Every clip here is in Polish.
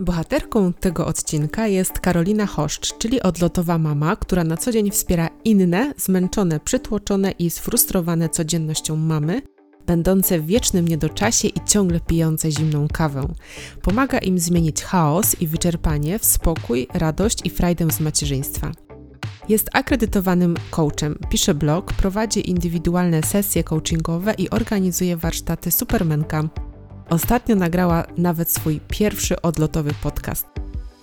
Bohaterką tego odcinka jest Karolina Choszcz, czyli odlotowa mama, która na co dzień wspiera inne, zmęczone, przytłoczone i sfrustrowane codziennością mamy, będące w wiecznym niedoczasie i ciągle pijące zimną kawę. Pomaga im zmienić chaos i wyczerpanie w spokój, radość i frajdę z macierzyństwa. Jest akredytowanym coachem, pisze blog, prowadzi indywidualne sesje coachingowe i organizuje warsztaty Supermenka. Ostatnio nagrała nawet swój pierwszy odlotowy podcast.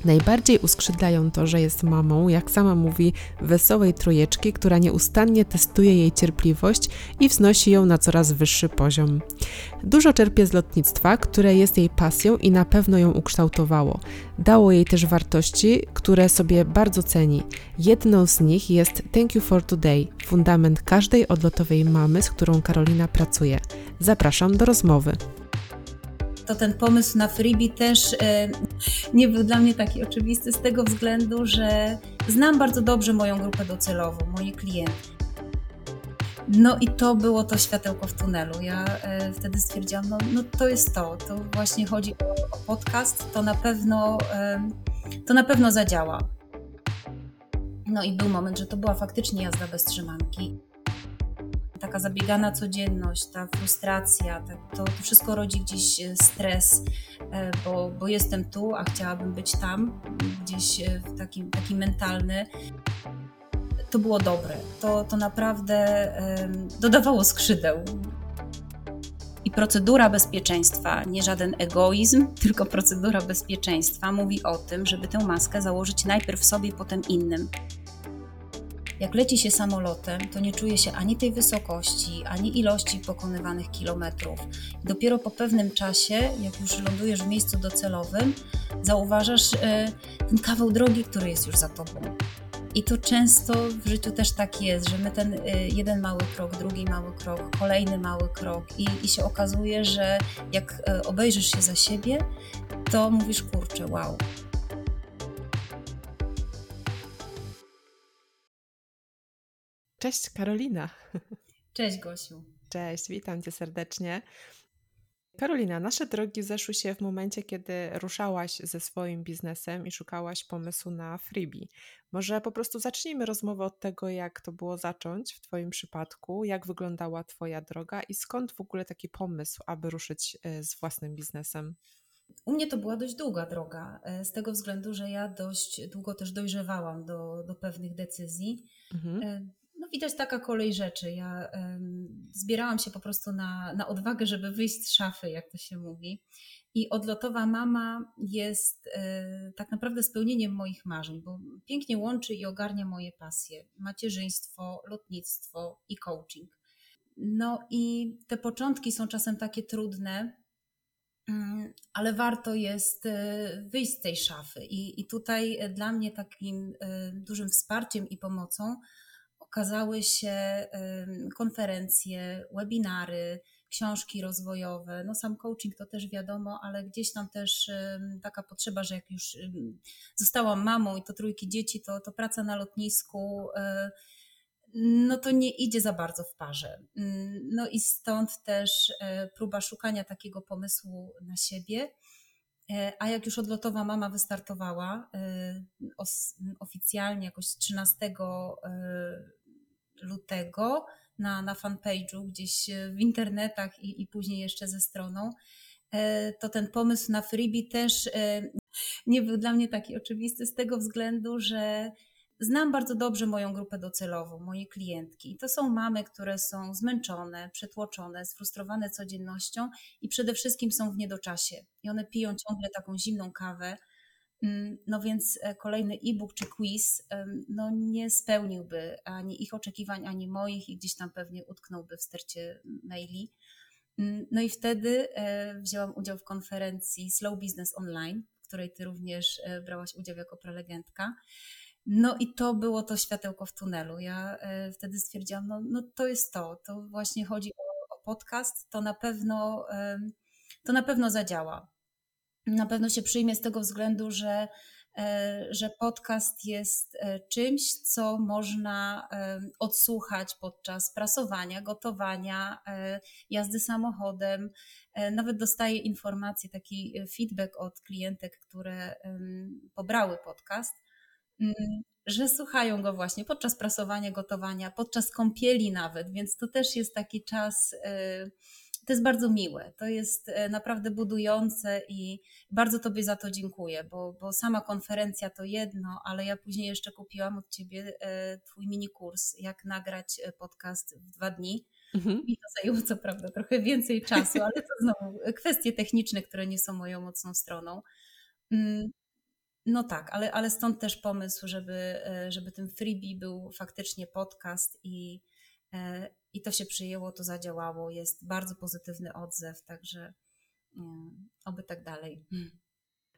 Najbardziej uskrzydlają to, że jest mamą, jak sama mówi, wesołej trójeczki, która nieustannie testuje jej cierpliwość i wznosi ją na coraz wyższy poziom. Dużo czerpie z lotnictwa, które jest jej pasją i na pewno ją ukształtowało. Dało jej też wartości, które sobie bardzo ceni. Jedną z nich jest Thank You for Today, fundament każdej odlotowej mamy, z którą Karolina pracuje. Zapraszam do rozmowy to ten pomysł na freebie też e, nie był dla mnie taki oczywisty z tego względu, że znam bardzo dobrze moją grupę docelową, moje klienty. No i to było to światełko w tunelu. Ja e, wtedy stwierdziłam, no, no to jest to, to właśnie chodzi o, o podcast, to na pewno, e, to na pewno zadziała. No i był moment, że to była faktycznie jazda bez trzymanki taka zabiegana codzienność, ta frustracja, to, to wszystko rodzi gdzieś e, stres, e, bo, bo jestem tu, a chciałabym być tam, gdzieś e, w takim, taki mentalny. To było dobre. To, to naprawdę dodawało skrzydeł. I procedura bezpieczeństwa, nie żaden egoizm, tylko procedura bezpieczeństwa mówi o tym, żeby tę maskę założyć najpierw sobie, potem innym. Jak leci się samolotem, to nie czuje się ani tej wysokości, ani ilości pokonywanych kilometrów. Dopiero po pewnym czasie, jak już lądujesz w miejscu docelowym, zauważasz e, ten kawał drogi, który jest już za tobą. I to często w życiu też tak jest, że my ten e, jeden mały krok, drugi mały krok, kolejny mały krok i, i się okazuje, że jak e, obejrzysz się za siebie, to mówisz, kurczę, wow, Cześć Karolina. Cześć Gosiu. Cześć, witam cię serdecznie. Karolina, nasze drogi zeszły się w momencie, kiedy ruszałaś ze swoim biznesem i szukałaś pomysłu na freebie. Może po prostu zacznijmy rozmowę od tego, jak to było zacząć w Twoim przypadku, jak wyglądała Twoja droga i skąd w ogóle taki pomysł, aby ruszyć e, z własnym biznesem? U mnie to była dość długa droga, e, z tego względu, że ja dość długo też dojrzewałam do, do pewnych decyzji. Mhm. E, no widać taka kolej rzeczy. Ja um, zbierałam się po prostu na, na odwagę, żeby wyjść z szafy, jak to się mówi. I odlotowa mama jest e, tak naprawdę spełnieniem moich marzeń, bo pięknie łączy i ogarnia moje pasje: macierzyństwo, lotnictwo i coaching. No i te początki są czasem takie trudne, mm, ale warto jest e, wyjść z tej szafy. I, i tutaj dla mnie takim e, dużym wsparciem i pomocą ukazały się konferencje, webinary, książki rozwojowe. No sam coaching to też wiadomo, ale gdzieś tam też taka potrzeba, że jak już zostałam mamą i to trójki dzieci, to, to praca na lotnisku e, no to nie idzie za bardzo w parze. No i stąd też e, próba szukania takiego pomysłu na siebie. E, a jak już odlotowa mama wystartowała oficjalnie jakoś 13 lutego na, na fanpage'u, gdzieś w internetach i, i później jeszcze ze stroną, e, to ten pomysł na freebie też e, nie był dla mnie taki oczywisty z tego względu, że znam bardzo dobrze moją grupę docelową, moje klientki. I to są mamy, które są zmęczone, przetłoczone, sfrustrowane codziennością i przede wszystkim są w niedoczasie. I one piją ciągle taką zimną kawę no więc e, kolejny e-book czy quiz no nie spełniłby ani ich oczekiwań, ani moich i gdzieś tam pewnie utknąłby w stercie maili. Mm, no i wtedy e, wzięłam udział w konferencji Slow Business Online, w której ty również e, brałaś udział jako prelegentka. No i to było to światełko w tunelu. Ja wtedy stwierdziłam, no, no to jest to, to właśnie chodzi o, o podcast, to na pewno, to na pewno zadziała na pewno się przyjmie z tego względu, że, e, że podcast jest e, czymś, co można e, odsłuchać podczas prasowania, gotowania, jazdy samochodem, Nawet dostaję informacje, taki feedback od klientek, które pobrały podcast, że słuchają go właśnie podczas prasowania, gotowania, podczas kąpieli nawet, więc to też jest taki czas to jest bardzo miłe, to jest e, naprawdę budujące i bardzo Tobie za to dziękuję, bo, bo sama konferencja to jedno, ale ja później jeszcze kupiłam od Ciebie e, Twój mini kurs, jak nagrać e, podcast w dwa dni. Mhm. I to zajęło co prawda trochę więcej czasu, ale to znowu kwestie techniczne, które nie są moją mocną stroną. Mm, no tak, ale, ale stąd też pomysł, żeby, żeby tym freebie był faktycznie podcast i, i to się przyjęło, to zadziałało, jest bardzo pozytywny odzew, także oby tak dalej.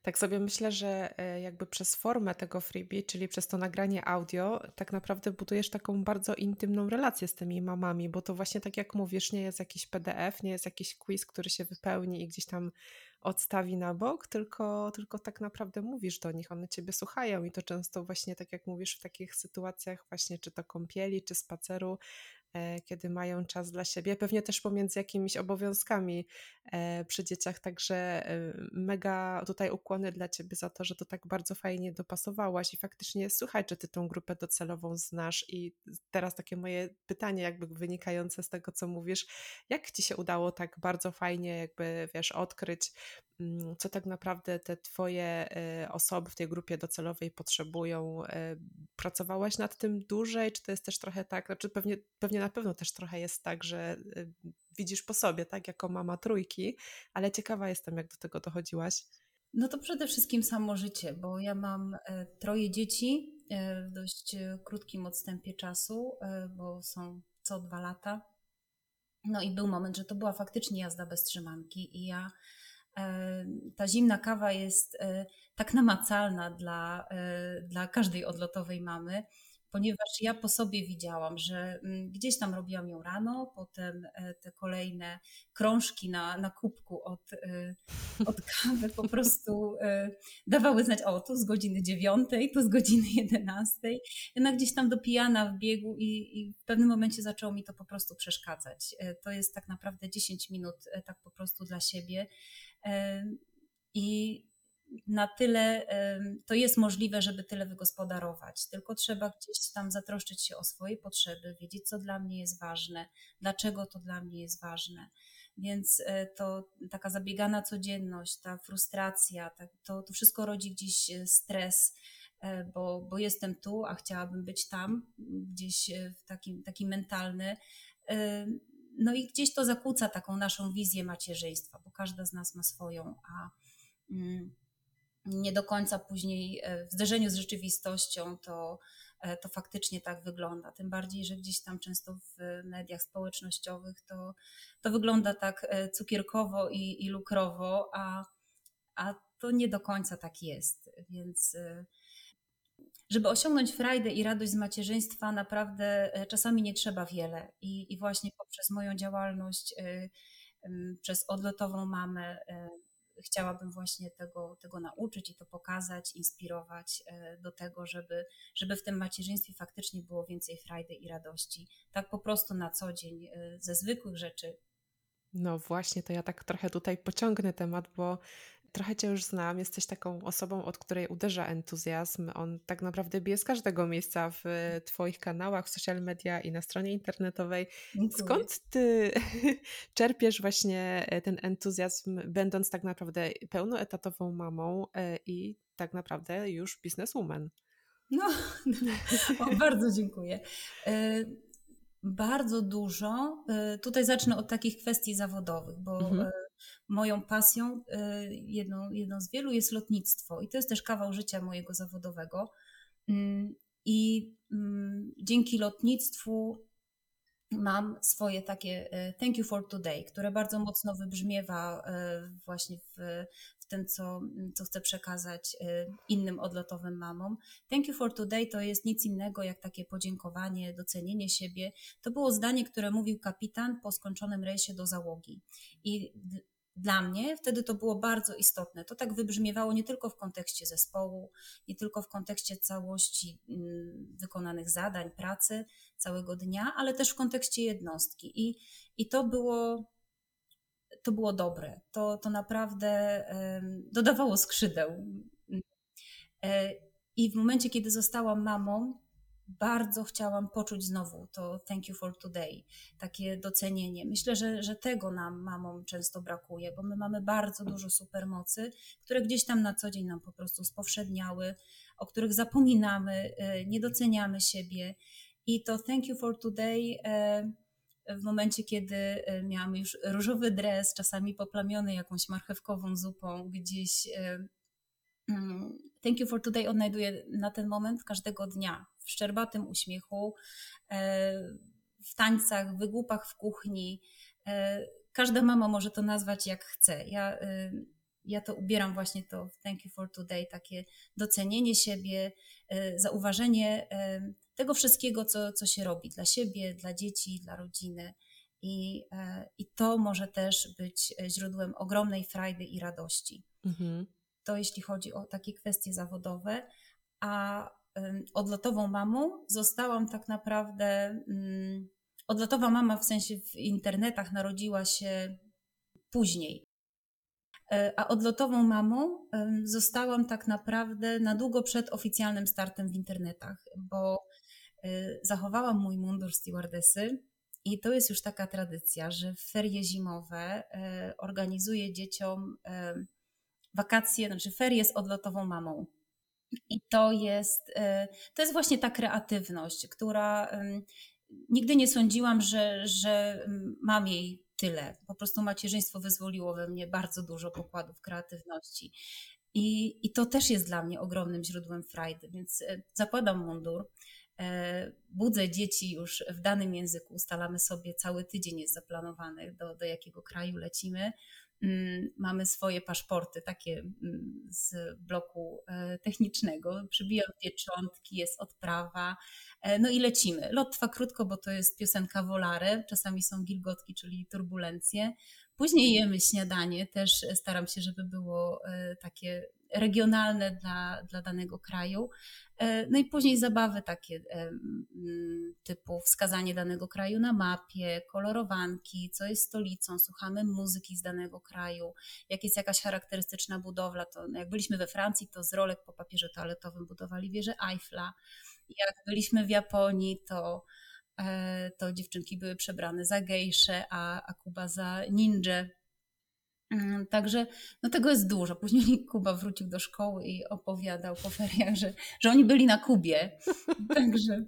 Tak sobie myślę, że e, jakby przez formę tego freebie, czyli przez to nagranie audio, tak naprawdę budujesz taką bardzo intymną relację z tymi mamami, bo to właśnie tak jak mówisz, nie jest jakiś PDF, nie jest jakiś quiz, który się wypełni i gdzieś tam odstawi na bok, tylko, tylko tak naprawdę mówisz do nich, one ciebie słuchają i to często właśnie tak jak mówisz w takich sytuacjach właśnie czy to kąpieli, czy spaceru, E, kiedy mają czas dla siebie, pewnie też pomiędzy jakimiś obowiązkami e, przy dzieciach, także e, mega tutaj ukłony dla Ciebie za to, że to tak bardzo fajnie dopasowałaś. I faktycznie słuchaj, czy Ty tą grupę docelową znasz. I teraz takie moje pytanie jakby wynikające z tego, co mówisz, jak Ci się udało tak bardzo fajnie jakby, wiesz, odkryć Mm, co tak naprawdę te Twoje e, osoby w tej grupie docelowej potrzebują. E, pracowałaś nad tym dłużej, czy to jest też trochę tak, znaczy pewnie, pewnie na pewno też trochę jest tak, że e, widzisz po sobie, tak, jako mama trójki, ale ciekawa jestem, jak do tego dochodziłaś. No to przede wszystkim samo życie, bo ja mam troje dzieci w dość krótkim odstępie czasu, bo są co dwa lata. No i był moment, że to była faktycznie jazda bez trzymanki i ja ta zimna kawa jest e, tak namacalna dla, e, dla każdej odlotowej mamy, ponieważ ja po sobie widziałam, że mm, gdzieś tam robiłam ją rano, potem e, te kolejne krążki na, na kubku od, od kawy po prostu dawały znać, o tu z godziny dziewiątej, tu z godziny jedenastej. Jednak gdzieś tam dopijana w biegu i, i w pewnym momencie zaczęło mi to po prostu przeszkadzać. To jest tak naprawdę 10 minut tak po prostu dla siebie i na tyle to jest możliwe, żeby tyle wygospodarować. Tylko trzeba gdzieś tam zatroszczyć się o swoje potrzeby, wiedzieć, co dla mnie jest ważne, dlaczego to dla mnie jest ważne. Więc e, to taka zabiegana codzienność, ta frustracja, to, to wszystko rodzi gdzieś e, stres, e, bo, bo jestem tu, a chciałabym być tam, gdzieś w takim, taki mentalny. No i gdzieś to zakłóca taką naszą wizję macierzyństwa, bo każda z nas ma swoją, a mm, nie do końca później e, w zderzeniu z rzeczywistością to, e, to faktycznie tak wygląda. Tym bardziej, że gdzieś tam często w mediach społecznościowych to, to wygląda tak e, cukierkowo i, i lukrowo, a, a to nie do końca tak jest. Więc żeby osiągnąć frajdę i radość z macierzyństwa, naprawdę czasami nie trzeba wiele. I, i właśnie poprzez moją działalność, przez odlotową mamę, chciałabym właśnie tego, tego nauczyć i to pokazać, inspirować do tego, żeby, żeby w tym macierzyństwie faktycznie było więcej frajdy i radości. Tak po prostu na co dzień, ze zwykłych rzeczy. No właśnie, to ja tak trochę tutaj pociągnę temat, bo trochę Cię już znam, jesteś taką osobą, od której uderza entuzjazm. On tak naprawdę bije z każdego miejsca w Twoich kanałach, w social media i na stronie internetowej. Dziękuję. Skąd Ty czerpiesz właśnie e, ten entuzjazm, będąc tak naprawdę pełnoetatową mamą e, i tak naprawdę już bizneswoman? No, o, bardzo dziękuję. E, bardzo dużo. Tutaj zacznę od takich kwestii zawodowych, bo mhm moją pasją, y, jedną, jedną z wielu jest lotnictwo i to jest też kawał życia mojego zawodowego. Mm, I mm, dzięki lotnictwu mam swoje takie y, thank you for today, które bardzo mocno wybrzmiewa y, właśnie w, w tym, co, co chcę przekazać innym odlotowym mamom. Thank you for today to jest nic innego jak takie podziękowanie, docenienie siebie. To było zdanie, które mówił kapitan po skończonym rejsie do załogi. I dla mnie wtedy to było bardzo istotne. To tak wybrzmiewało nie tylko w kontekście zespołu, nie tylko w kontekście całości mm, wykonanych zadań, pracy całego dnia, ale też w kontekście jednostki. I, i to było to było dobre. To, to naprawdę dodawało skrzydeł. E, I w momencie, kiedy zostałam mamą, bardzo chciałam poczuć znowu to thank you for today, takie docenienie. Myślę, że, że tego nam, mamom, często brakuje, bo my mamy bardzo dużo supermocy, które gdzieś tam na co dzień nam po prostu spowszedniały, o których zapominamy, e, nie doceniamy siebie. I to thank you for today e, w momencie, kiedy e, miałam już różowy dres, czasami poplamiony jakąś marchewkową zupą, gdzieś mm, Thank you for today odnajduję na ten moment każdego dnia w szczerbatym uśmiechu, w tańcach, wygłupach w kuchni. Każda mama może to nazwać jak chce. Ja ja to ubieram właśnie to thank you for today, takie docenienie siebie, e, zauważenie e, tego wszystkiego, co, co się robi dla siebie, dla dzieci, dla rodziny. I, e, I to może też być źródłem ogromnej frajdy i radości. Mhm. To jeśli chodzi o takie kwestie zawodowe. A odlotową mamą zostałam tak naprawdę. Mm, odlotowa mama w sensie w internetach narodziła się później. E, a odlotową mamą zostałam tak naprawdę na długo przed oficjalnym startem w internetach, bo e, zachowałam mój mundur stewardesy i to jest już taka tradycja, że w ferie zimowe e, organizuję dzieciom wakacje, znaczy ferie z odlotową mamą. I to jest, to jest właśnie ta kreatywność, która nigdy nie sądziłam, że, że mam jej tyle. Po prostu macierzyństwo wyzwoliło we mnie bardzo dużo pokładów kreatywności. I, I to też jest dla mnie ogromnym źródłem frajdy, więc e, zakładam mundur, e, budzę dzieci już w danym języku, ustalamy sobie cały tydzień jest zaplanowany, do, do jakiego kraju lecimy. Mm, mamy swoje paszporty, takie mm, z bloku e, technicznego. Przybijam pieczątki, jest odprawa, e, no i lecimy. Lot trwa krótko, bo to jest piosenka Wolary, czasami są gilgotki, czyli turbulencje. Później jemy śniadanie, też staram się, żeby było e, takie regionalne dla, dla danego kraju. E, no i później zabawy takie e, typu wskazanie danego kraju na mapie, kolorowanki, co jest stolicą, słuchamy muzyki z danego kraju, jak jest jakaś charakterystyczna budowla. To no jak byliśmy we Francji, to z rolek po papierze toaletowym budowali wieżę Eiffla. Jak byliśmy w Japonii, to e, to dziewczynki były przebrane za gejsze, a, a Kuba za ninja. Mm, także no tego jest dużo. Później Kuba wrócił do szkoły i opowiadał po feriach, że, że oni byli na Kubie. Także,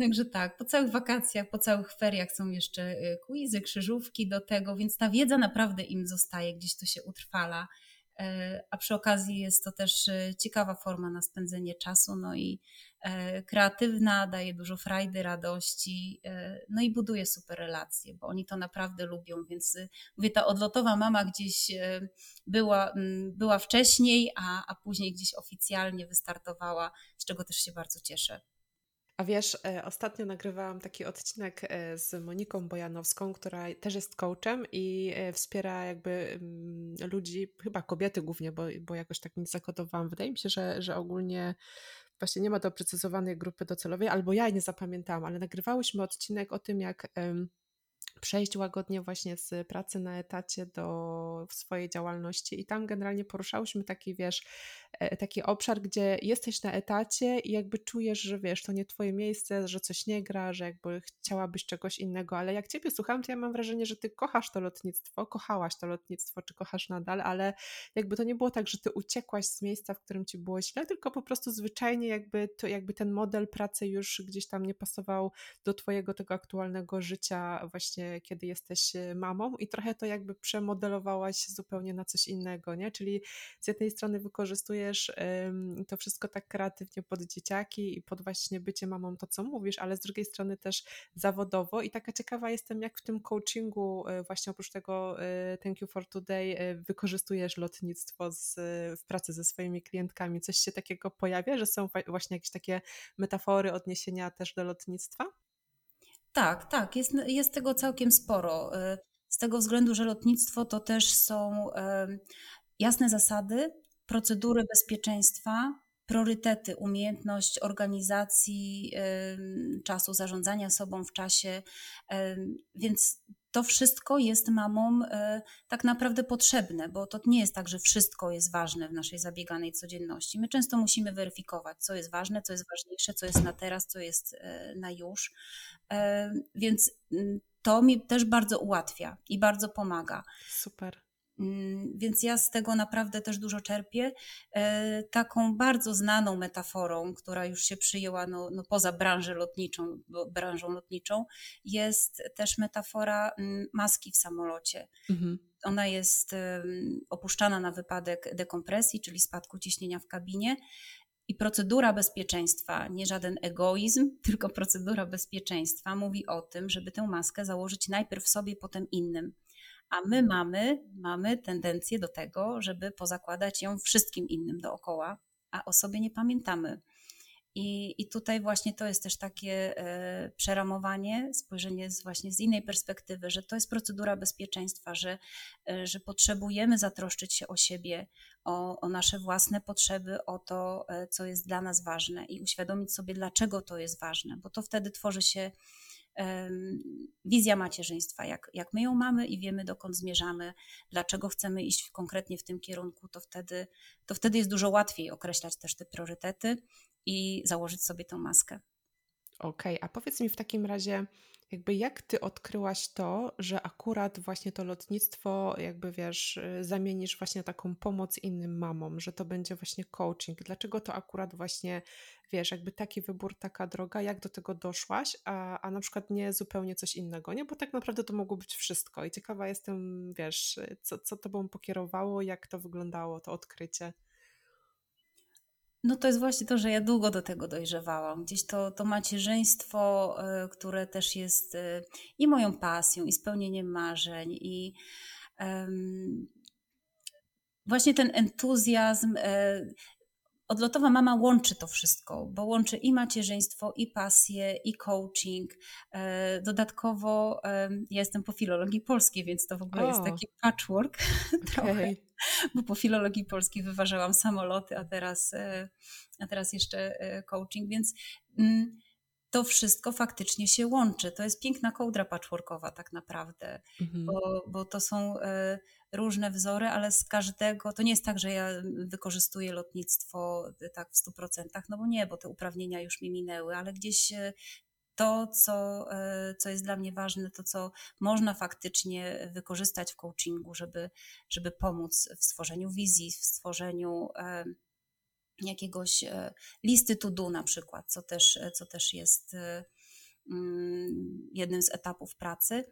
także tak, po całych wakacjach, po całych feriach są jeszcze y, quizy, krzyżówki do tego, więc ta wiedza naprawdę im zostaje, gdzieś to się utrwala. E, a przy okazji jest to też e, ciekawa forma na spędzenie czasu, no i e, kreatywna, daje dużo frajdy, radości, no i buduje super relacje, bo oni to naprawdę lubią, więc mówię, ta odlotowa mama gdzieś była, była wcześniej, a, a później gdzieś oficjalnie wystartowała, z czego też się bardzo cieszę. A wiesz, e, ostatnio nagrywałam taki odcinek e, z Moniką Bojanowską, która też jest coachem i e, wspiera jakby mm, ludzi, chyba kobiety głównie, bo, bo jakoś tak nie zakodowałam. Wydaje mi się, że, że ogólnie właśnie nie ma doprecyzowanej grupy docelowej, albo ja nie zapamiętałam, ale nagrywałyśmy odcinek o tym, jak przejść łagodnie właśnie z pracy na etacie do swojej działalności. I tam generalnie poruszałyśmy taki, wiesz, e, taki obszar, gdzie jesteś na etacie i jakby czujesz, że wiesz, to nie twoje miejsce, że coś nie gra, że jakby chciałabyś czegoś innego, ale jak ciebie słucham, to ja mam wrażenie, że ty kochasz to lotnictwo, kochałaś to lotnictwo, czy kochasz nadal, ale jakby to nie było tak, że ty uciekłaś z miejsca, w którym ci było źle, tylko po prostu zwyczajnie jakby to, jakby ten model pracy już gdzieś tam nie pasował do twojego tego aktualnego życia właśnie kiedy jesteś e, mamą i trochę to jakby przemodelowałaś zupełnie na coś innego, nie? Czyli z jednej strony wykorzystujesz to wszystko tak kreatywnie pod dzieciaki i pod właśnie bycie mamą, to co mówisz, ale z drugiej strony też zawodowo i taka ciekawa jestem, jak w tym coachingu e, właśnie oprócz tego e, Thank You for Today wykorzystujesz lotnictwo z, w pracy ze swoimi klientkami. Coś się takiego pojawia, że są właśnie jakieś takie metafory, odniesienia też do lotnictwa? Tak, tak, jest, jest tego całkiem sporo. Y, z tego względu, że lotnictwo to też są jasne zasady, procedury bezpieczeństwa, priorytety, umiejętność organizacji czasu, zarządzania sobą w czasie. Więc to wszystko jest mamom e, tak naprawdę potrzebne, bo to nie jest tak, że wszystko jest ważne w naszej zabieganej codzienności. My często musimy weryfikować, co jest ważne, co jest ważniejsze, co jest na teraz, co jest e, na już. E, więc mm, to mi też bardzo ułatwia i bardzo pomaga. Super. Mm, więc ja z tego naprawdę też dużo czerpię. E, taką bardzo znaną metaforą, która już się przyjęła no, no poza branżą lotniczą, branżą lotniczą, jest też metafora mm, maski w samolocie. Mhm. Ona jest opuszczana na wypadek dekompresji, czyli spadku ciśnienia w kabinie. I procedura bezpieczeństwa, nie żaden egoizm, tylko procedura bezpieczeństwa mówi o tym, żeby tę maskę założyć najpierw sobie, potem innym. A my mamy, mamy tendencję do tego, żeby pozakładać ją wszystkim innym dookoła, a o sobie nie pamiętamy. I, I tutaj właśnie to jest też takie e, przeramowanie, spojrzenie z, właśnie z innej perspektywy, że to jest procedura bezpieczeństwa, że, e, że potrzebujemy zatroszczyć się o siebie, o, o nasze własne potrzeby, o to, e, co jest dla nas ważne i uświadomić sobie, dlaczego to jest ważne, bo to wtedy tworzy się wizja macierzyństwa, jak, jak my ją mamy i wiemy, dokąd zmierzamy, dlaczego chcemy iść konkretnie w tym kierunku, to wtedy, to wtedy jest dużo łatwiej określać też te priorytety i założyć sobie tą maskę. Okej, a powiedz mi w takim razie, jakby jak ty odkryłaś to, że akurat właśnie to lotnictwo, jakby wiesz, y, zamienisz właśnie taką pomoc innym mamom, że to będzie właśnie coaching? Dlaczego to akurat właśnie, wiesz, jakby taki wybór, taka droga, jak do tego doszłaś, a, a na przykład nie zupełnie coś innego, nie? Bo tak naprawdę to mogło być wszystko i ciekawa jestem, wiesz, co, co tobą pokierowało, jak to wyglądało, to odkrycie. No to jest właśnie to, że ja długo do tego dojrzewałam. Gdzieś to, to macierzyństwo, e, które też jest e, i moją pasją, i spełnieniem marzeń, i um, właśnie ten entuzjazm. E, odlotowa mama łączy to wszystko, bo łączy i macierzyństwo, i pasję, i coaching. Dodatkowo ja jestem po filologii polskiej, więc to w ogóle o. jest taki patchwork okay. trochę bo po filologii polskiej wyważałam samoloty, a teraz, e, a teraz jeszcze e, coaching, więc mm, to wszystko faktycznie się łączy. To jest piękna kołdra patchworkowa tak naprawdę, mhm. bo, bo to są e, różne wzory, ale z każdego, to nie jest tak, że ja wykorzystuję lotnictwo tak w 100%, no bo nie, bo te uprawnienia już mi minęły, ale gdzieś to, co, e, co jest dla mnie ważne, to, co można faktycznie wykorzystać w coachingu, żeby, żeby pomóc w stworzeniu wizji, w stworzeniu e, jakiegoś e, listy to do na przykład, co też, co też jest mm, jednym z etapów pracy.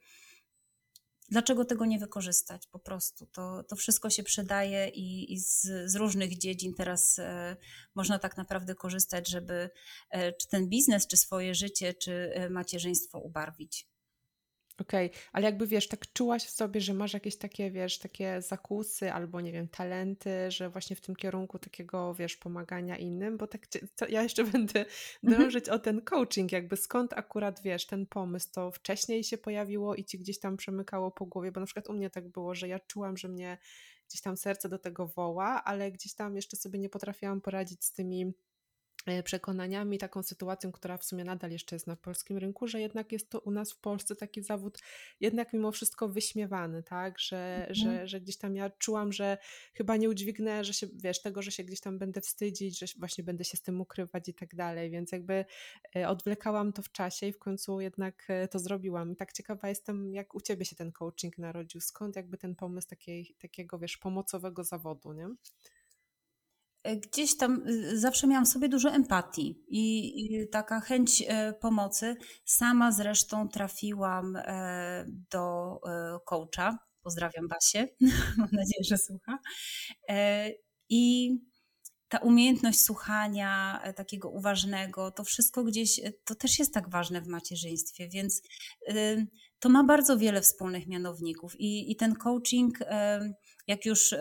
Dlaczego tego nie wykorzystać? Po prostu to, to wszystko się przydaje i, i z, z, różnych dziedzin teraz e, można tak naprawdę korzystać, żeby e, czy ten biznes, czy swoje życie, czy e, macierzyństwo ubarwić. Okej, ale jakby wiesz, tak czułaś w sobie, że masz jakieś takie, wiesz, takie zakusy albo nie wiem, talenty, że właśnie w tym kierunku takiego, wiesz, pomagania innym, bo tak ja jeszcze będę mhm. dążyć o ten coaching, jakby skąd akurat, wiesz, ten pomysł, to wcześniej się pojawiło i ci gdzieś tam przemykało po głowie, bo na przykład u mnie tak było, że ja czułam, że mnie gdzieś tam serce do tego woła, ale gdzieś tam jeszcze sobie nie potrafiłam poradzić z tymi przekonaniami, taką sytuacją, która w sumie nadal jeszcze jest na polskim rynku, że jednak jest to u nas w Polsce taki zawód jednak mimo wszystko wyśmiewany, tak, że, mhm. że, że gdzieś tam ja czułam, że chyba nie udźwignę, że się, wiesz, tego, że się gdzieś tam będę wstydzić, że właśnie będę się z tym ukrywać i tak dalej, więc jakby e, odwlekałam to w czasie i w końcu jednak e, to zrobiłam. I tak ciekawa jestem, jak u Ciebie się ten coaching narodził, skąd jakby ten pomysł takiej, takiego, wiesz, pomocowego zawodu, nie? Gdzieś tam y, zawsze miałam w sobie dużo empatii i, i, taka chęć e, pomocy. Sama zresztą trafiłam e, do e, coacha. Pozdrawiam Basię, mam nadzieję, że słucha. I ta umiejętność słuchania takiego uważnego, to wszystko gdzieś, to też jest tak ważne w macierzyństwie, więc to ma bardzo wiele wspólnych mianowników. I, i ten coaching, jak już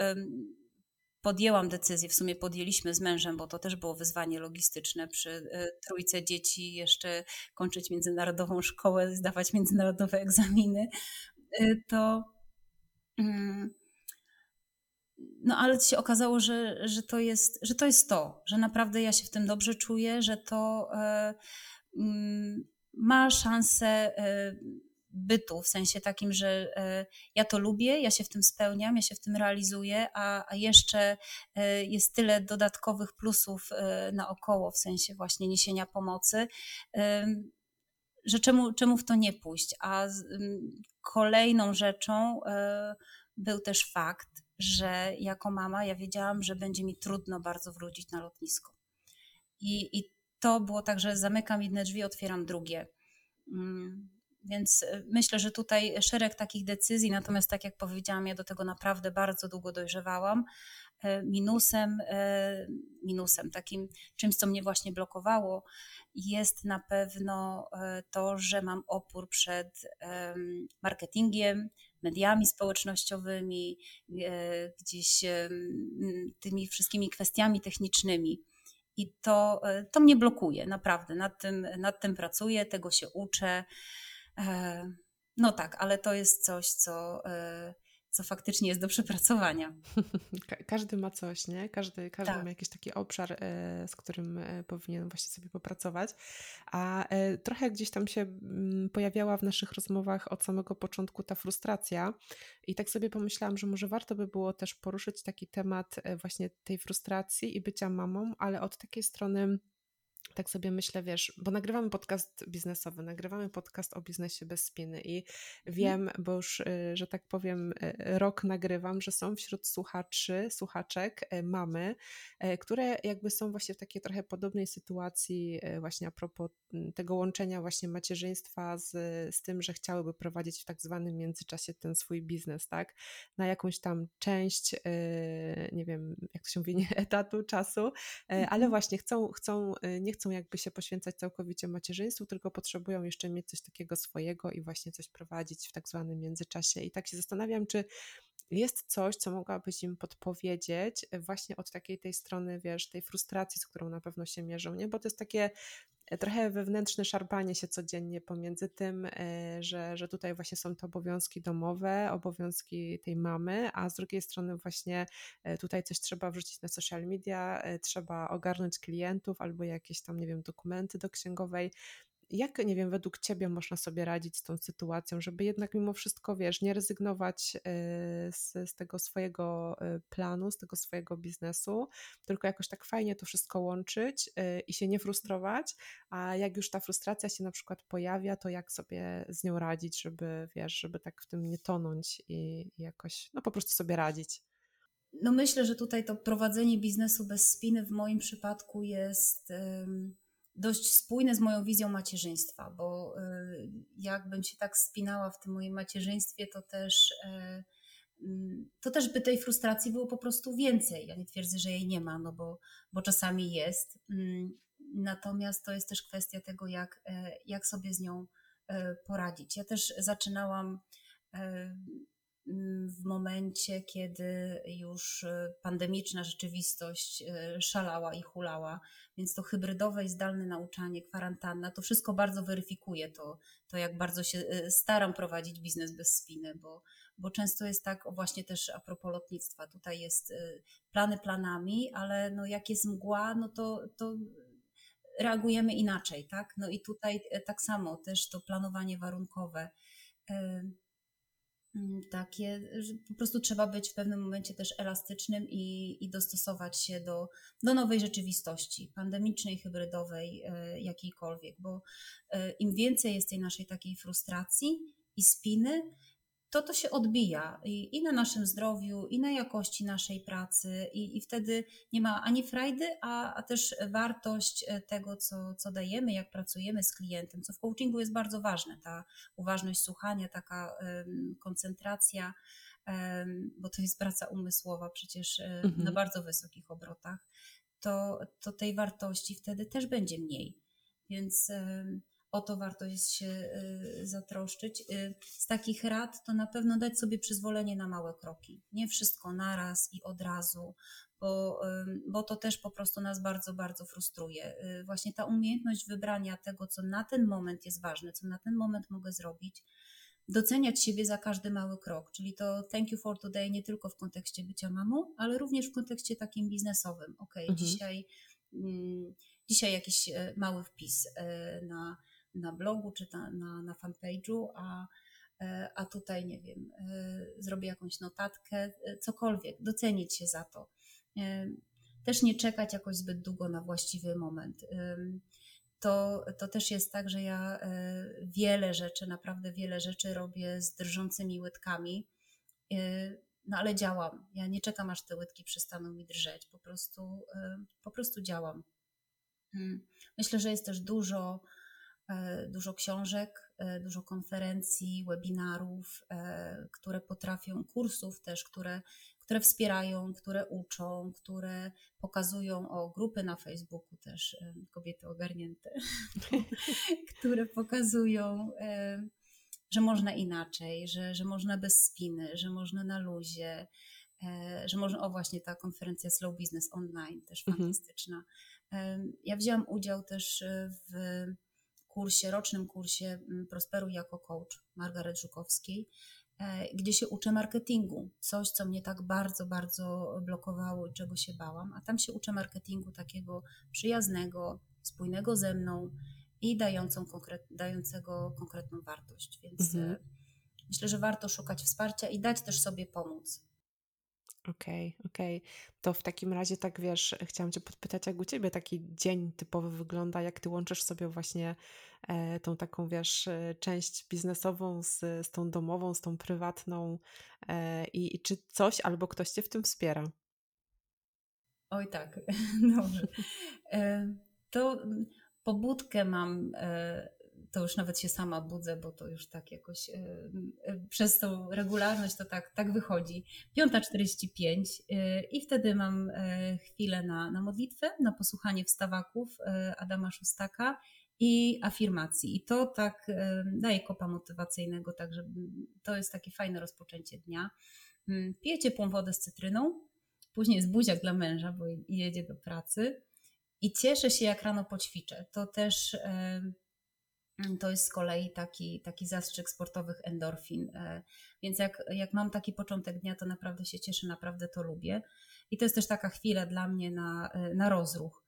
podjęłam decyzję, w sumie podjęliśmy z mężem, bo to też było wyzwanie logistyczne przy e, trójce dzieci, jeszcze kończyć międzynarodową szkołę, zdawać międzynarodowe egzaminy, e, to mm, no ale się okazało, że, że, to jest, że to jest to, że naprawdę ja się w tym dobrze czuję, że to e, mm, ma szansę bytu, w sensie takim, że ja to lubię, ja się w tym spełniam, ja się w tym realizuję, a, a jeszcze jest tyle dodatkowych plusów naokoło, w sensie właśnie niesienia pomocy, że czemu, czemu w to nie pójść? A kolejną rzeczą był też fakt, że jako mama ja wiedziałam, że będzie mi trudno bardzo wrócić na lotnisko. I, i to było tak, że zamykam jedne drzwi, otwieram drugie. Więc e, myślę, że tutaj szereg takich decyzji, natomiast tak jak powiedziałam, ja do tego naprawdę bardzo długo dojrzewałam. E, minusem, e, minusem, takim czymś, co mnie właśnie blokowało, jest na pewno to, że mam opór przed marketingiem, mediami społecznościowymi, gdzieś tymi wszystkimi kwestiami technicznymi. I to, to mnie blokuje, naprawdę. Nad tym, nad tym pracuję, tego się uczę. E, no tak, ale to jest coś, co, e, co faktycznie jest do przepracowania. Każdy ma coś, nie? Każdy, każdy tak. ma jakiś taki obszar, e, z którym powinien właśnie sobie popracować. A trochę gdzieś tam się mm, pojawiała w naszych rozmowach od samego początku ta frustracja. I tak sobie pomyślałam, że może warto by było też poruszyć taki temat właśnie tej frustracji i bycia mamą, ale od takiej strony tak sobie myślę, wiesz, bo nagrywamy podcast biznesowy, nagrywamy podcast o biznesie bez spiny i mhm. wiem, bo już, y, że tak powiem, y, rok nagrywam, że są wśród słuchaczy, słuchaczek y, mamy, które jakby są właśnie w takiej trochę podobnej sytuacji właśnie a propos mm, tego łączenia właśnie macierzyństwa z, z tym, że chciałyby prowadzić w tak zwanym międzyczasie ten swój biznes, tak, na jakąś tam część, nie wiem, jak to się mówi, nie etatu, czasu, ale mhm. właśnie chcą, chcą, nie chcą chcą jakby się poświęcać całkowicie macierzyństwu, tylko potrzebują jeszcze mieć coś takiego swojego i właśnie coś prowadzić w tak zwanym międzyczasie. I tak się zastanawiam, czy jest coś, co mogłabyś im podpowiedzieć właśnie od takiej tej strony, wiesz, tej frustracji, z którą na pewno się mierzą, nie? Bo to jest takie e, trochę wewnętrzne szarpanie się codziennie pomiędzy tym, e, że, że tutaj właśnie są te obowiązki domowe, obowiązki tej mamy, a z drugiej strony właśnie e, tutaj coś trzeba wrzucić na social media, trzeba ogarnąć klientów albo jakieś tam, nie wiem, dokumenty do księgowej jak, nie wiem, według Ciebie można sobie radzić z tą sytuacją, żeby jednak mimo wszystko, wiesz, nie rezygnować y, z, z tego swojego y, planu, z tego swojego biznesu, tylko jakoś tak fajnie to wszystko łączyć y, i się nie frustrować, a jak już ta frustracja się na przykład pojawia, to jak sobie z nią radzić, żeby, wiesz, żeby tak w tym nie tonąć i, jakoś, no po prostu sobie radzić. No myślę, że tutaj to prowadzenie biznesu bez spiny w moim przypadku jest dość spójne z moją wizją macierzyństwa, bo y, jakbym się tak spinała w tym moim macierzyństwie, to też e, to też by tej frustracji było po prostu więcej. Ja nie twierdzę, że jej nie ma, no bo, bo czasami jest. Mm, natomiast to jest też kwestia tego, jak, e, jak sobie z nią e, poradzić. Ja też zaczynałam w momencie, kiedy już y, pandemiczna rzeczywistość y, szalała i hulała, więc to hybrydowe i zdalne nauczanie, kwarantanna, to wszystko bardzo weryfikuje to, to jak bardzo się y, staram prowadzić biznes bez spiny, bo, bo często jest tak, właśnie też a propos lotnictwa, tutaj jest plany planami, ale no jak jest mgła, no to, to reagujemy inaczej, tak? No i tutaj tak samo też to planowanie warunkowe Mm, takie, że po prostu trzeba być w pewnym momencie też elastycznym i, i dostosować się do, do nowej rzeczywistości, pandemicznej, hybrydowej, e, jakiejkolwiek, bo e, im więcej jest tej naszej takiej frustracji i spiny, to to się odbija i, i, na naszym zdrowiu, i na jakości naszej pracy, i, i wtedy nie ma ani frajdy, a, a, też wartość e, tego, co, co dajemy, jak pracujemy z klientem, co w coachingu jest bardzo ważne, ta uważność słuchania, taka um, koncentracja, um, bo to jest praca umysłowa przecież um, mhm. na bardzo wysokich obrotach, to, to tej wartości wtedy też będzie mniej. Więc o to warto jest się y, zatroszczyć. Y, z takich rad to na pewno dać sobie przyzwolenie na małe kroki. Nie wszystko naraz i od razu, bo, bo to też po prostu nas bardzo, bardzo frustruje. Y, właśnie ta umiejętność wybrania tego, co na ten moment jest ważne, co na ten moment mogę zrobić, doceniać siebie za każdy mały krok, czyli to thank you for today nie tylko w kontekście bycia mamą, ale również w kontekście takim biznesowym. Ok, mhm. dzisiaj, mm, dzisiaj jakiś e, mały wpis e, na na blogu czy na, na, fanpage'u, a, a tutaj nie wiem, zrobię jakąś notatkę, cokolwiek, docenić się za to. Też nie czekać jakoś zbyt długo na właściwy moment. To, to też jest tak, że ja wiele rzeczy, naprawdę wiele rzeczy robię z drżącymi łydkami no ale działam. Ja nie czekam, aż te łydki przestaną mi drżeć. Po prostu, po prostu działam. Hmm. Myślę, że jest też dużo, e, dużo książek, e, dużo konferencji, webinarów, e, które potrafią, kursów też, które, które wspierają, które uczą, które pokazują o grupy na Facebooku też, kobiety ogarnięte, które pokazują że można inaczej, że, że można bez spiny, że można na luzie, e, że można, o właśnie ta konferencja Slow Business Online też mhm. fantastyczna. Ja wzięłam udział też e, w kursie, rocznym kursie Prosperuj jako coach Margaret Żukowskiej, e, gdzie się uczę marketingu. Coś, co mnie tak bardzo, bardzo blokowało i czego się bałam. A tam się uczę marketingu takiego przyjaznego, spójnego ze mną, i dającą konkret, dającego konkretną wartość. Więc mhm. E, myślę, że warto szukać wsparcia i dać też sobie pomóc. Okej, okay, okej. Okay. To w takim razie tak wiesz, chciałam Cię podpytać, jak u Ciebie taki dzień typowy wygląda, jak Ty łączysz sobie właśnie e, tą taką, wiesz, e, część biznesową z, z tą domową, z tą prywatną e, i, i czy coś albo ktoś Cię w tym wspiera? Oj tak, dobrze. E, to pobudkę mam, e, to już nawet się sama budzę, bo to już tak jakoś e, e, przez tą regularność to tak, tak wychodzi. 5.45 i wtedy mam chwilę na, na modlitwę, na posłuchanie wstawaków Adama Szustaka i afirmacji. I to tak daje kopa motywacyjnego, także to jest takie fajne rozpoczęcie dnia. Mm, piję ciepłą wodę z cytryną, później jest buziak dla męża, bo jedzie do pracy i cieszę się, jak rano poćwiczę. To też to jest z kolei taki, taki zastrzyk sportowych endorfin. E, więc jak, jak mam taki początek dnia, to naprawdę się cieszę, naprawdę to lubię. I to jest też taka chwila dla mnie na, e, na rozruch.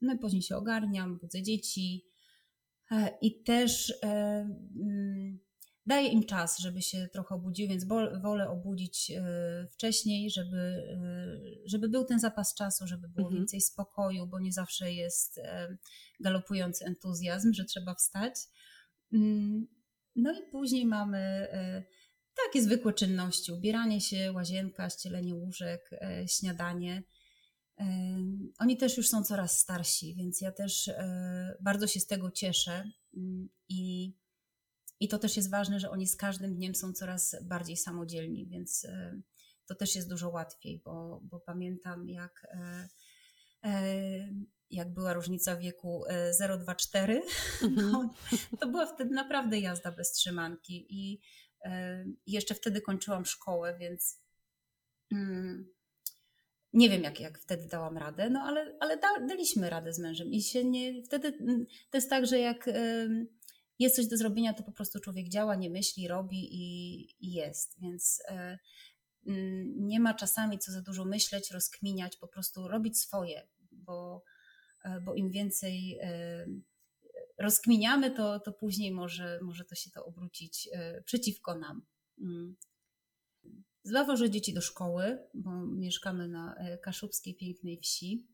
No i później się ogarniam, budzę dzieci. E, I też mm, daję im czas, żeby się trochę obudziły, więc wolę obudzić e, wcześniej, żeby, e, żeby był ten zapas czasu, żeby było mhm. więcej spokoju, bo nie zawsze jest e, galopujący entuzjazm, że trzeba wstać. Mm, no i później mamy takie zwykłe czynności: ubieranie się, łazienka, ścielenie łóżek, śniadanie. Oni też już są coraz starsi, więc ja też bardzo się z tego cieszę mm, i i to też jest ważne, że oni z każdym dniem są coraz bardziej samodzielni, więc e, to też jest dużo łatwiej, bo, bo pamiętam jak, e, e, jak była różnica wieku 0,24, mhm. no, to była wtedy naprawdę jazda bez trzymanki i jeszcze wtedy kończyłam szkołę, więc mm, nie wiem, jak, jak wtedy dałam radę, no ale, ale da, daliśmy radę z mężem i się nie, wtedy mm, to jest tak, że jak jest coś do zrobienia, to po prostu człowiek działa, nie myśli, robi i, i jest. Więc mm, nie ma czasami co za dużo myśleć, rozkminiać, po prostu robić swoje, bo, e, bo im więcej e, rozkminiamy, to, to później może, może to się to obrócić przeciwko nam. Mm. Zawożę dzieci do szkoły, bo mieszkamy na kaszubskiej pięknej wsi.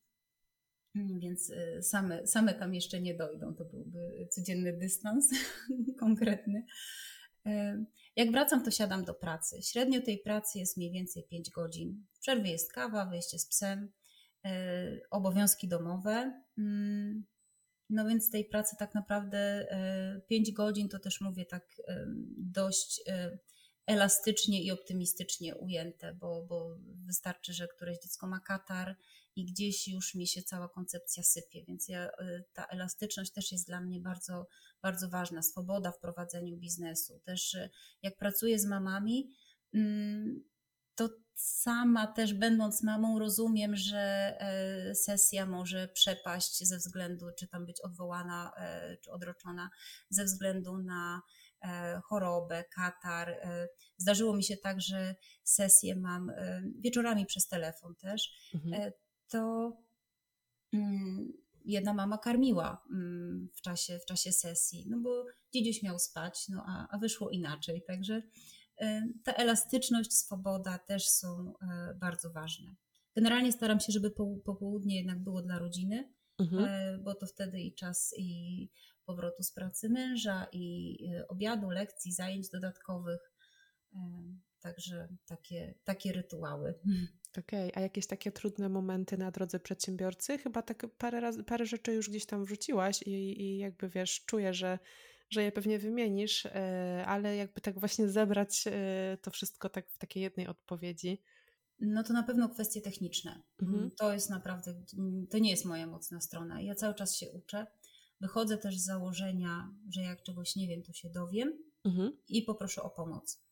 Mm, więc y, same, same tam jeszcze nie dojdą. To byłby codzienny dystans konkretny. Y, jak wracam, to siadam do pracy. Średnio tej pracy jest mniej więcej 5 godzin. W przerwie jest kawa, wyjście z psem, y, obowiązki domowe. Mm, no więc tej pracy tak naprawdę 5 godzin to też mówię tak dość elastycznie i optymistycznie ujęte, bo, bo wystarczy, że któreś dziecko ma katar, i gdzieś już mi się cała koncepcja sypie, więc ja, y, ta elastyczność też jest dla mnie bardzo, bardzo ważna. Swoboda w prowadzeniu biznesu. Też y, jak pracuję z mamami, mm, to sama też będąc mamą rozumiem, że e, sesja może przepaść ze względu, czy tam być odwołana, e, czy odroczona ze względu na e, chorobę, katar. Zdarzyło mi się tak, że sesję mam wieczorami przez telefon też. Mhm to mm, jedna mama karmiła mm, w czasie, w czasie sesji, no bo dziedziuś miał spać, no a, a wyszło inaczej. Także ta elastyczność, swoboda też są bardzo ważne. Generalnie staram się, żeby popołudnie jednak było dla rodziny, mhm. bo to wtedy i czas i powrotu z pracy męża, i obiadu, lekcji, zajęć dodatkowych. Także takie, takie rytuały. Okej, okay. a jakieś takie trudne momenty na drodze przedsiębiorcy? Chyba tak parę, razy, parę rzeczy już gdzieś tam wrzuciłaś i, i jakby wiesz, czuję, że, że je pewnie wymienisz, e, ale jakby tak właśnie zebrać e, to wszystko tak w takiej jednej odpowiedzi. No to na pewno kwestie techniczne. Mhm. To jest naprawdę, to nie jest moja mocna strona. Ja cały czas się uczę. Wychodzę też z założenia, że jak czegoś nie wiem, to się dowiem mhm. i poproszę o pomoc.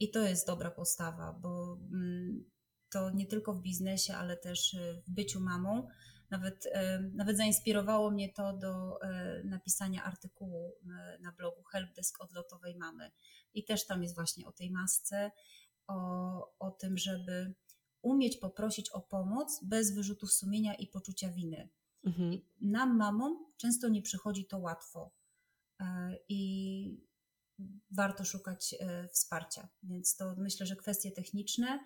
I to jest dobra postawa, bo mm, to nie tylko w biznesie, ale też y, w byciu mamą. Nawet, y, nawet zainspirowało mnie to do y, napisania artykułu na blogu Helpdesk odlotowej mamy. I też tam jest właśnie o tej masce, o, o tym, żeby umieć poprosić o pomoc bez wyrzutów sumienia i poczucia winy. Mhm. Nam, mamom, często nie przychodzi to łatwo. I warto szukać wsparcia. Więc to myślę, że kwestie techniczne,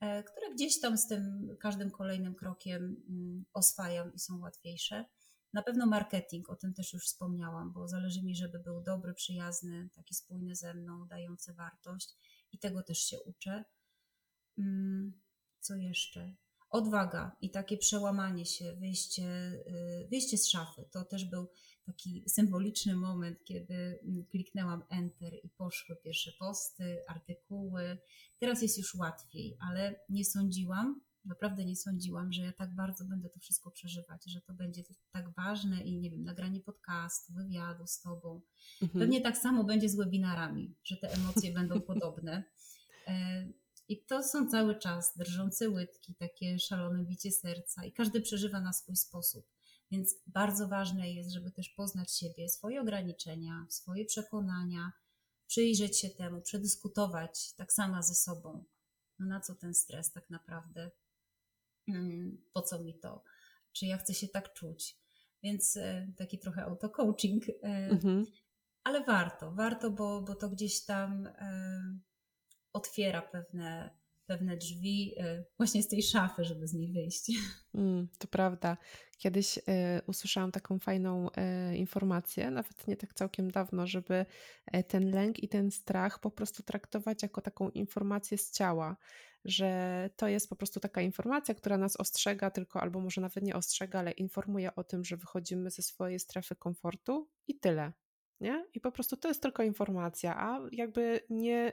które gdzieś tam z tym każdym kolejnym krokiem mm, oswajam i są łatwiejsze. Na pewno marketing, o tym też już wspomniałam, bo zależy mi, żeby był dobry, przyjazny, taki spójny ze mną, dający wartość i tego też się uczę. Mm, co jeszcze? Odwaga i takie przełamanie się, wyjście, y, wyjście z szafy. To też był taki symboliczny moment, kiedy mm, kliknęłam Enter i poszły pierwsze posty, artykuły. Teraz jest już łatwiej, ale nie sądziłam, naprawdę nie sądziłam, że ja tak bardzo będę to wszystko przeżywać, że to będzie tak ważne i nie wiem, nagranie podcastu, wywiadu z Tobą. Mhm. Pewnie tak samo będzie z webinarami, że te emocje będą podobne. E, I to są cały czas drżące łydki, takie szalone bicie serca i każdy przeżywa na swój sposób. Więc bardzo ważne jest, żeby też poznać siebie, swoje ograniczenia, swoje przekonania, przyjrzeć się temu, przedyskutować tak sama ze sobą. No na co ten stres tak naprawdę? Mm, po co mi to? Czy ja chcę się tak czuć? Więc e, taki trochę auto-coaching, e, mhm. ale warto, warto, bo, bo to gdzieś tam e, otwiera pewne pewne drzwi y, właśnie z tej szafy, żeby z niej wyjść. Mm, to prawda. Kiedyś y, usłyszałam taką fajną y, informację, nawet nie tak całkiem dawno, żeby y, ten lęk i ten strach po prostu traktować jako taką informację z ciała, że to jest po prostu taka informacja, która nas ostrzega, tylko albo może nawet nie ostrzega, ale informuje o tym, że wychodzimy ze swojej strefy komfortu i tyle. Nie? I po prostu to jest tylko informacja, a jakby nie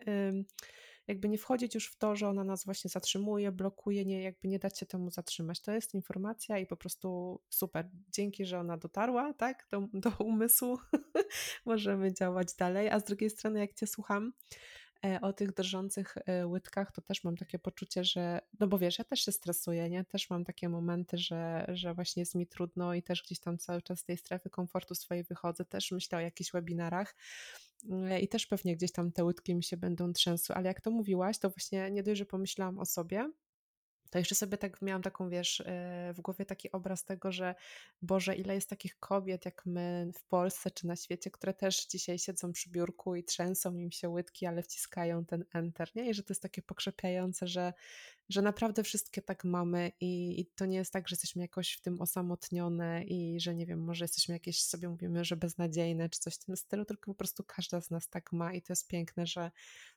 jakby nie wchodzić już w to, że ona nas właśnie zatrzymuje, blokuje, nie, jakby nie dać się temu zatrzymać. To jest informacja i po prostu super. Dzięki, że ona dotarła, tak, do, do umysłu, możemy działać dalej. A z drugiej strony, jak Cię słucham, e, o tych drżących e, łydkach, to też mam takie poczucie, że, no bo wiesz, ja też się stresuję, nie? Też mam takie momenty, że, że właśnie jest mi trudno i też gdzieś tam cały czas z tej strefy komfortu swojej wychodzę, też myślę o jakichś webinarach, i też pewnie gdzieś tam te łydki mi się będą trzęsły, ale jak to mówiłaś, to właśnie nie dość, że pomyślałam o sobie, to jeszcze sobie tak miałam taką, wiesz, e, w głowie taki obraz tego, że Boże, ile jest takich kobiet jak my w Polsce czy na świecie, które też dzisiaj siedzą przy biurku i trzęsą im się łydki, ale wciskają ten enter, nie? I że to jest takie pokrzepiające, że, że naprawdę wszystkie tak mamy i, i to nie jest tak, że jesteśmy jakoś w tym osamotnione i że nie wiem, może jesteśmy jakieś, sobie mówimy, że beznadziejne czy coś w tym stylu, tylko po prostu każda z nas tak ma i to jest piękne, że,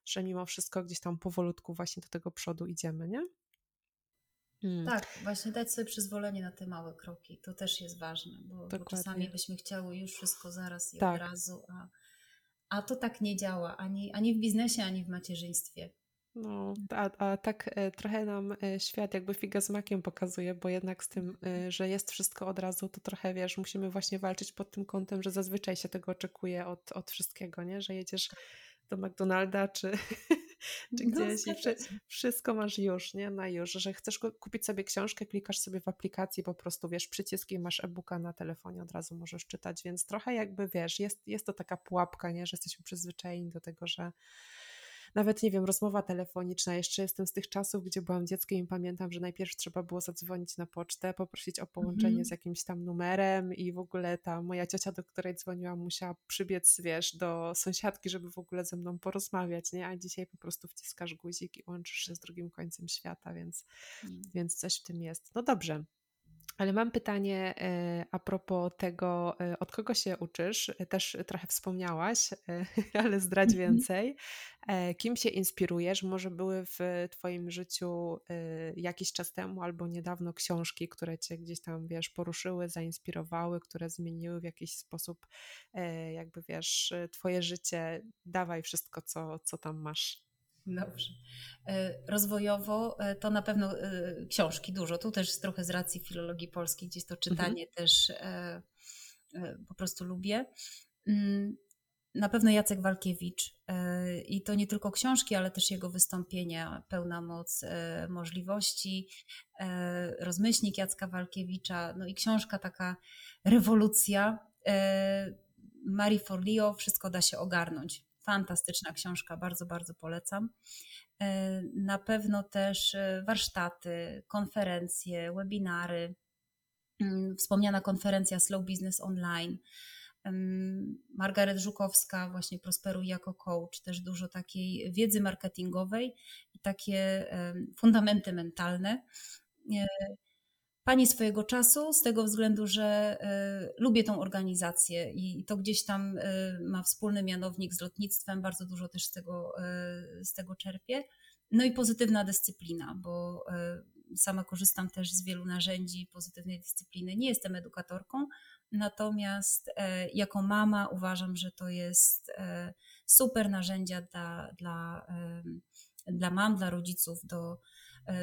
że mimo wszystko gdzieś tam powolutku właśnie do tego przodu idziemy, nie? Mm. Tak, właśnie dać sobie przyzwolenie na te małe kroki. To też jest ważne, bo, bo czasami byśmy chciały już wszystko zaraz i tak. od razu, a, a to tak nie działa ani, ani w biznesie, ani w macierzyństwie. No, a, a tak e, trochę nam e, świat jakby figa z makiem pokazuje, bo jednak z tym, e, że jest wszystko od razu, to trochę wiesz, musimy właśnie walczyć pod tym kątem, że zazwyczaj się tego oczekuje od, od wszystkiego, nie? Że jedziesz do McDonalda czy, czy no, gdzieś no, i wszystko masz już, nie? Na już, że chcesz kupić sobie książkę, klikasz sobie w aplikacji, po prostu wiesz, przycisk i masz e-booka na telefonie, od razu możesz czytać, więc trochę jakby wiesz, jest, jest to taka pułapka, nie? Że jesteśmy przyzwyczajeni do tego, że nawet nie wiem, rozmowa telefoniczna. Jeszcze jestem z tych czasów, gdzie byłam dzieckiem i pamiętam, że najpierw trzeba było zadzwonić na pocztę, poprosić o połączenie Mhm. z jakimś tam numerem i w ogóle ta moja ciocia, do której dzwoniłam, musiała przybiec, wiesz, do sąsiadki, żeby w ogóle ze mną porozmawiać, nie? A dzisiaj po prostu wciskasz guzik i łączysz się z drugim końcem świata, więc, Mm. więc coś w tym jest. No dobrze. Ale mam pytanie e, a propos tego, e, od kogo się uczysz? E, Też trochę wspomniałaś, ale zdradź Mhm. więcej. Kim się inspirujesz? Może były w Twoim życiu jakiś czas temu albo niedawno książki, które Cię gdzieś tam, wiesz, poruszyły, zainspirowały, które zmieniły w jakiś sposób, jakby wiesz, Twoje życie. Dawaj wszystko, co, co tam masz. Dobrze. E, Rozwojowo e, to na pewno e, książki dużo. Tu też trochę z racji filologii polskiej, gdzieś to czytanie też e, e, po prostu lubię. Mm, Na pewno Jacek Walkiewicz i to nie tylko książki, ale też jego wystąpienia, pełna moc możliwości, rozmyślnik Jacka Walkiewicza, no i książka taka rewolucja Marie Forleo, Wszystko da się ogarnąć. Fantastyczna książka, bardzo, bardzo polecam. E, Na pewno też e, warsztaty, konferencje, webinary, Mm, wspomniana konferencja Slow Business Online. Margaret Żukowska, właśnie Prosperuj jako coach, też dużo takiej wiedzy marketingowej i takie fundamenty mentalne. Pani swojego czasu, z tego względu, że e, lubię tą organizację i to gdzieś tam e, ma wspólny mianownik z lotnictwem, bardzo dużo też z tego, e, z tego czerpię. No i pozytywna dyscyplina, bo sama korzystam też z wielu narzędzi pozytywnej dyscypliny. Nie jestem edukatorką, natomiast jako mama uważam, że to jest super narzędzia dla, dla, dla mam, dla rodziców do,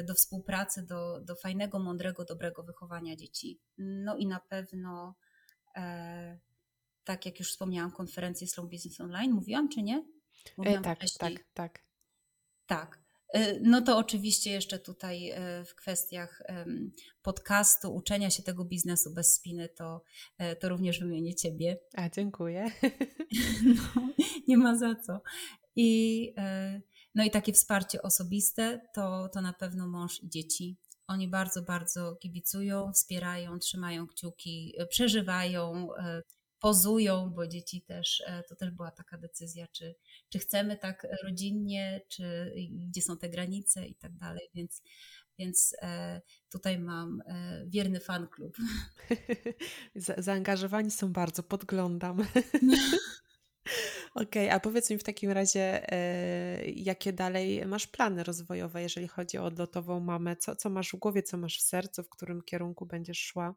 do współpracy, do, do fajnego, mądrego, dobrego wychowania dzieci. No i na pewno, e, tak jak już wspomniałam, konferencję Slow Business Online, mówiłam czy nie? E, Mówiłam tak, wcześniej. tak, tak. Tak. Y, No to oczywiście jeszcze tutaj w kwestiach podcastu, uczenia się tego biznesu bez spiny, to, e, to również wymienię Ciebie. A, dziękuję. No, nie ma za co. I, e, no i takie wsparcie osobiste to, to na pewno mąż i dzieci. Oni bardzo, bardzo kibicują, wspierają, trzymają kciuki, e, przeżywają, e, pozują, bo dzieci też, e, to też była taka decyzja, czy, czy chcemy tak rodzinnie, czy gdzie są te granice i tak dalej, więc, więc e, tutaj mam e, wierny fan klub. Za- Zaangażowani są bardzo, podglądam. Okej, a powiedz mi w takim razie, e, jakie dalej masz plany rozwojowe, jeżeli chodzi o odlotową mamę? Co, co masz w głowie, co masz w sercu, w którym kierunku będziesz szła?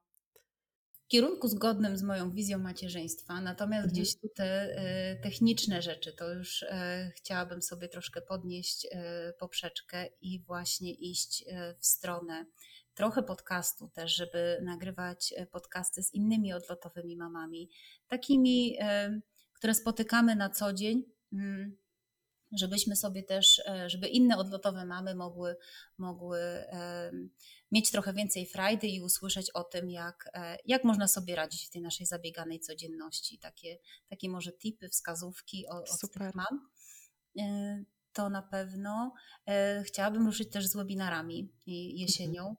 w kierunku zgodnym z moją wizją macierzyństwa, natomiast Mhm. gdzieś tu te e, techniczne rzeczy, to już e, chciałabym sobie troszkę podnieść e, poprzeczkę i właśnie iść w stronę trochę podcastu też, żeby nagrywać podcasty z innymi odlotowymi mamami, takimi, które spotykamy na co dzień. mm, żebyśmy sobie też, e, żeby inne odlotowe mamy mogły, mogły em, mieć trochę więcej frajdy i usłyszeć o tym, jak, e, jak można sobie radzić w tej naszej zabieganej codzienności. Takie, takie może tipy, wskazówki o- od Super. tych mam. E, To na pewno. E, Chciałabym ruszyć też z webinarami jesienią.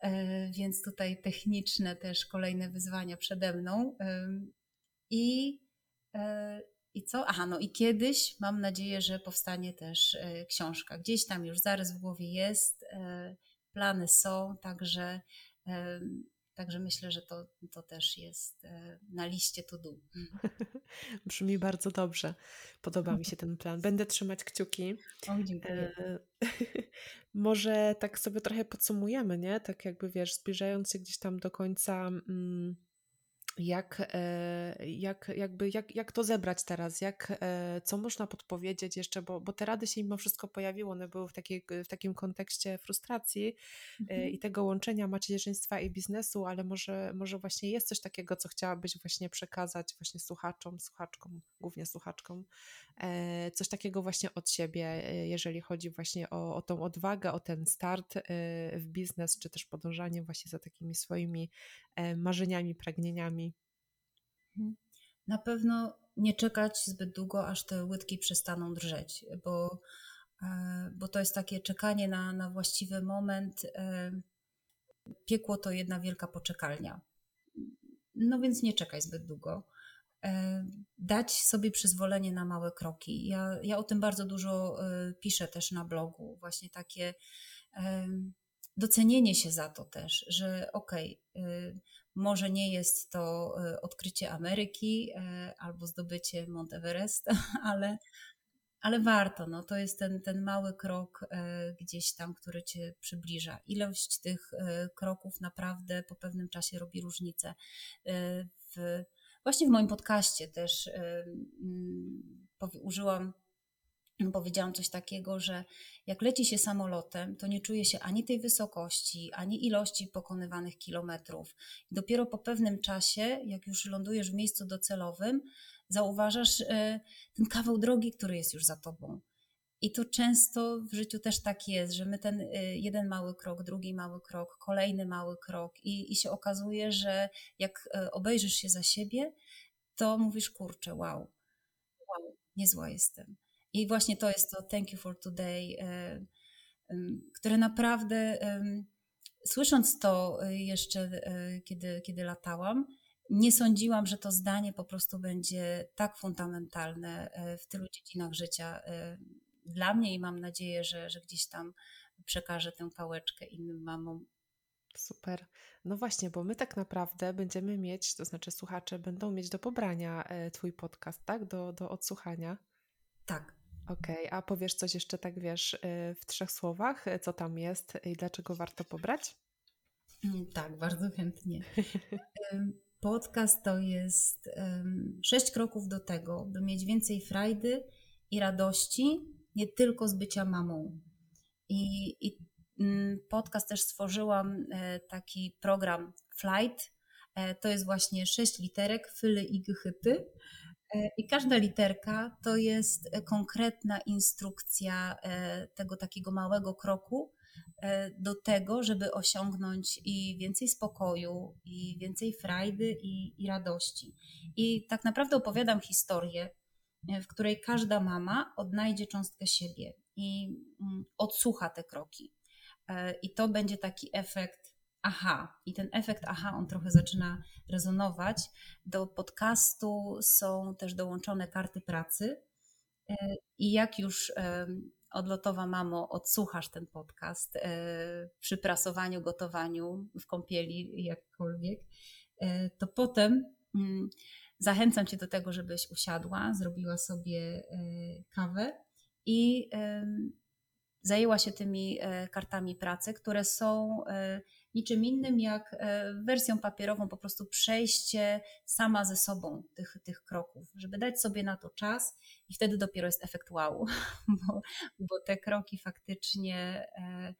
E, Więc tutaj techniczne też kolejne wyzwania przede mną. I, e, I co? Aha, no i kiedyś mam nadzieję, że powstanie też e, książka. Gdzieś tam już zarys w głowie jest, e, plany są, także, także myślę, że to, to też jest e, na liście to do. Brzmi bardzo dobrze. Podoba mi się ten plan. Będę trzymać kciuki. O, dziękuję. E, Może tak sobie trochę podsumujemy, nie? Tak jakby wiesz, zbliżając się gdzieś tam do końca, mm, jak, e, jak, jakby, jak, jak to zebrać teraz, jak, e, co można podpowiedzieć jeszcze, bo, bo te rady się mimo wszystko pojawiły, one były w, takiej, w takim kontekście frustracji e, Mhm. i tego łączenia macierzyństwa i biznesu, ale może, może właśnie jest coś takiego, co chciałabyś właśnie przekazać właśnie słuchaczom, słuchaczkom, głównie słuchaczkom, coś takiego właśnie od siebie, jeżeli chodzi właśnie o, o tą odwagę, o ten start w biznes, czy też podążanie właśnie za takimi swoimi marzeniami, pragnieniami. Na pewno nie czekać zbyt długo, aż te łydki przestaną drżeć, bo, e, bo to jest takie czekanie na, na właściwy moment. E, piekło to jedna wielka poczekalnia. No więc nie czekaj zbyt długo. E, dać sobie przyzwolenie na małe kroki. Ja, ja o tym bardzo dużo piszę też na blogu. Właśnie takie docenienie się za to też, że okej, okay, może nie jest to e, odkrycie Ameryki e, albo zdobycie Mount Everest, ale, ale warto. No, to jest ten, ten mały krok e, gdzieś tam, który cię przybliża. Ilość tych kroków naprawdę po pewnym czasie robi różnicę. W, właśnie w moim podcaście też użyłam powiedziałam coś takiego, że jak leci się samolotem, to nie czuje się ani tej wysokości, ani ilości pokonywanych kilometrów. Dopiero po pewnym czasie, jak już lądujesz w miejscu docelowym, zauważasz e, ten kawał drogi, który jest już za tobą. I to często w życiu też tak jest, że my ten e, jeden mały krok, drugi mały krok, kolejny mały krok, i, i się okazuje, że jak e, obejrzysz się za siebie, to mówisz, kurczę, wow, wow, niezła jestem. I właśnie to jest to Thank you for today, e, które naprawdę, słysząc to e, jeszcze, e, kiedy, kiedy latałam, nie sądziłam, że to zdanie po prostu będzie tak fundamentalne w tylu dziedzinach życia dla mnie i mam nadzieję, że, że gdzieś tam przekażę tę pałeczkę innym mamom. Super. No właśnie, bo my tak naprawdę będziemy mieć, to znaczy słuchacze będą mieć do pobrania Twój podcast, tak? Do, do odsłuchania. Tak. Okej, a powiesz coś jeszcze tak, wiesz, y, w trzech słowach, y, co tam jest i dlaczego warto pobrać? Mm, tak, bardzo chętnie. Podcast to jest sześć kroków do tego, by mieć więcej frajdy i radości, nie tylko z bycia mamą. I, i mm, podcast też stworzyłam e, taki program Flight. E, to jest właśnie sześć literek, fyly i gychyty I każda literka to jest e, konkretna instrukcja e, tego takiego małego kroku do tego, żeby osiągnąć i więcej spokoju, i więcej frajdy, i, i radości. I tak naprawdę opowiadam historię, w której każda mama odnajdzie cząstkę siebie i mm, odsłucha te kroki. I to będzie taki efekt aha. I ten efekt aha, on trochę zaczyna rezonować. Do podcastu są też dołączone karty pracy. E, I jak już odlotowa mamo, odsłuchasz ten podcast e, przy prasowaniu, gotowaniu, w kąpieli, jakkolwiek, e, to potem mm, zachęcam Cię do tego, żebyś usiadła, zrobiła sobie kawę i zajęła się tymi kartami pracy, które są niczym innym jak e, wersją papierową, po prostu przejście sama ze sobą tych, tych kroków, żeby dać sobie na to czas i wtedy dopiero jest efekt wow, bo, bo te kroki faktycznie e,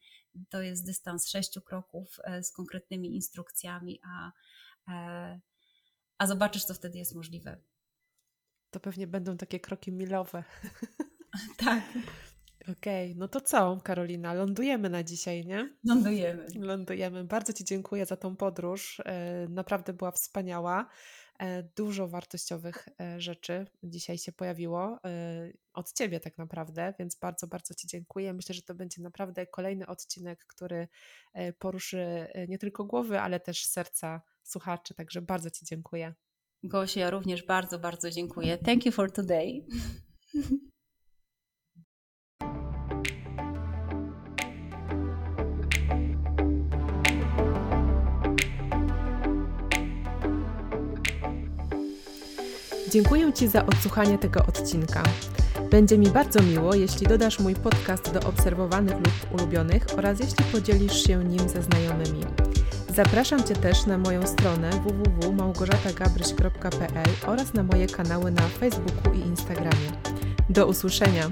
to jest dystans sześciu kroków e, z konkretnymi instrukcjami, a, a zobaczysz, co wtedy jest możliwe. To pewnie będą takie kroki milowe. tak. Okej, okay, no to co, Karolina? Lądujemy na dzisiaj, nie? Lądujemy. Lądujemy. Bardzo Ci dziękuję za tą podróż. E, naprawdę była wspaniała. E, dużo wartościowych e, rzeczy dzisiaj się pojawiło od Ciebie, tak naprawdę, więc bardzo, bardzo Ci dziękuję. Myślę, że to będzie naprawdę kolejny odcinek, który poruszy nie tylko głowy, ale też serca słuchaczy. Także bardzo Ci dziękuję. Gosia, ja również bardzo, bardzo dziękuję. Thank you for today. Dziękuję Ci za odsłuchanie tego odcinka. Będzie mi bardzo miło, jeśli dodasz mój podcast do obserwowanych lub ulubionych oraz jeśli podzielisz się nim ze znajomymi. Zapraszam Cię też na moją stronę www.małgorzatagabryś.pl oraz na moje kanały na Facebooku i Instagramie. Do usłyszenia!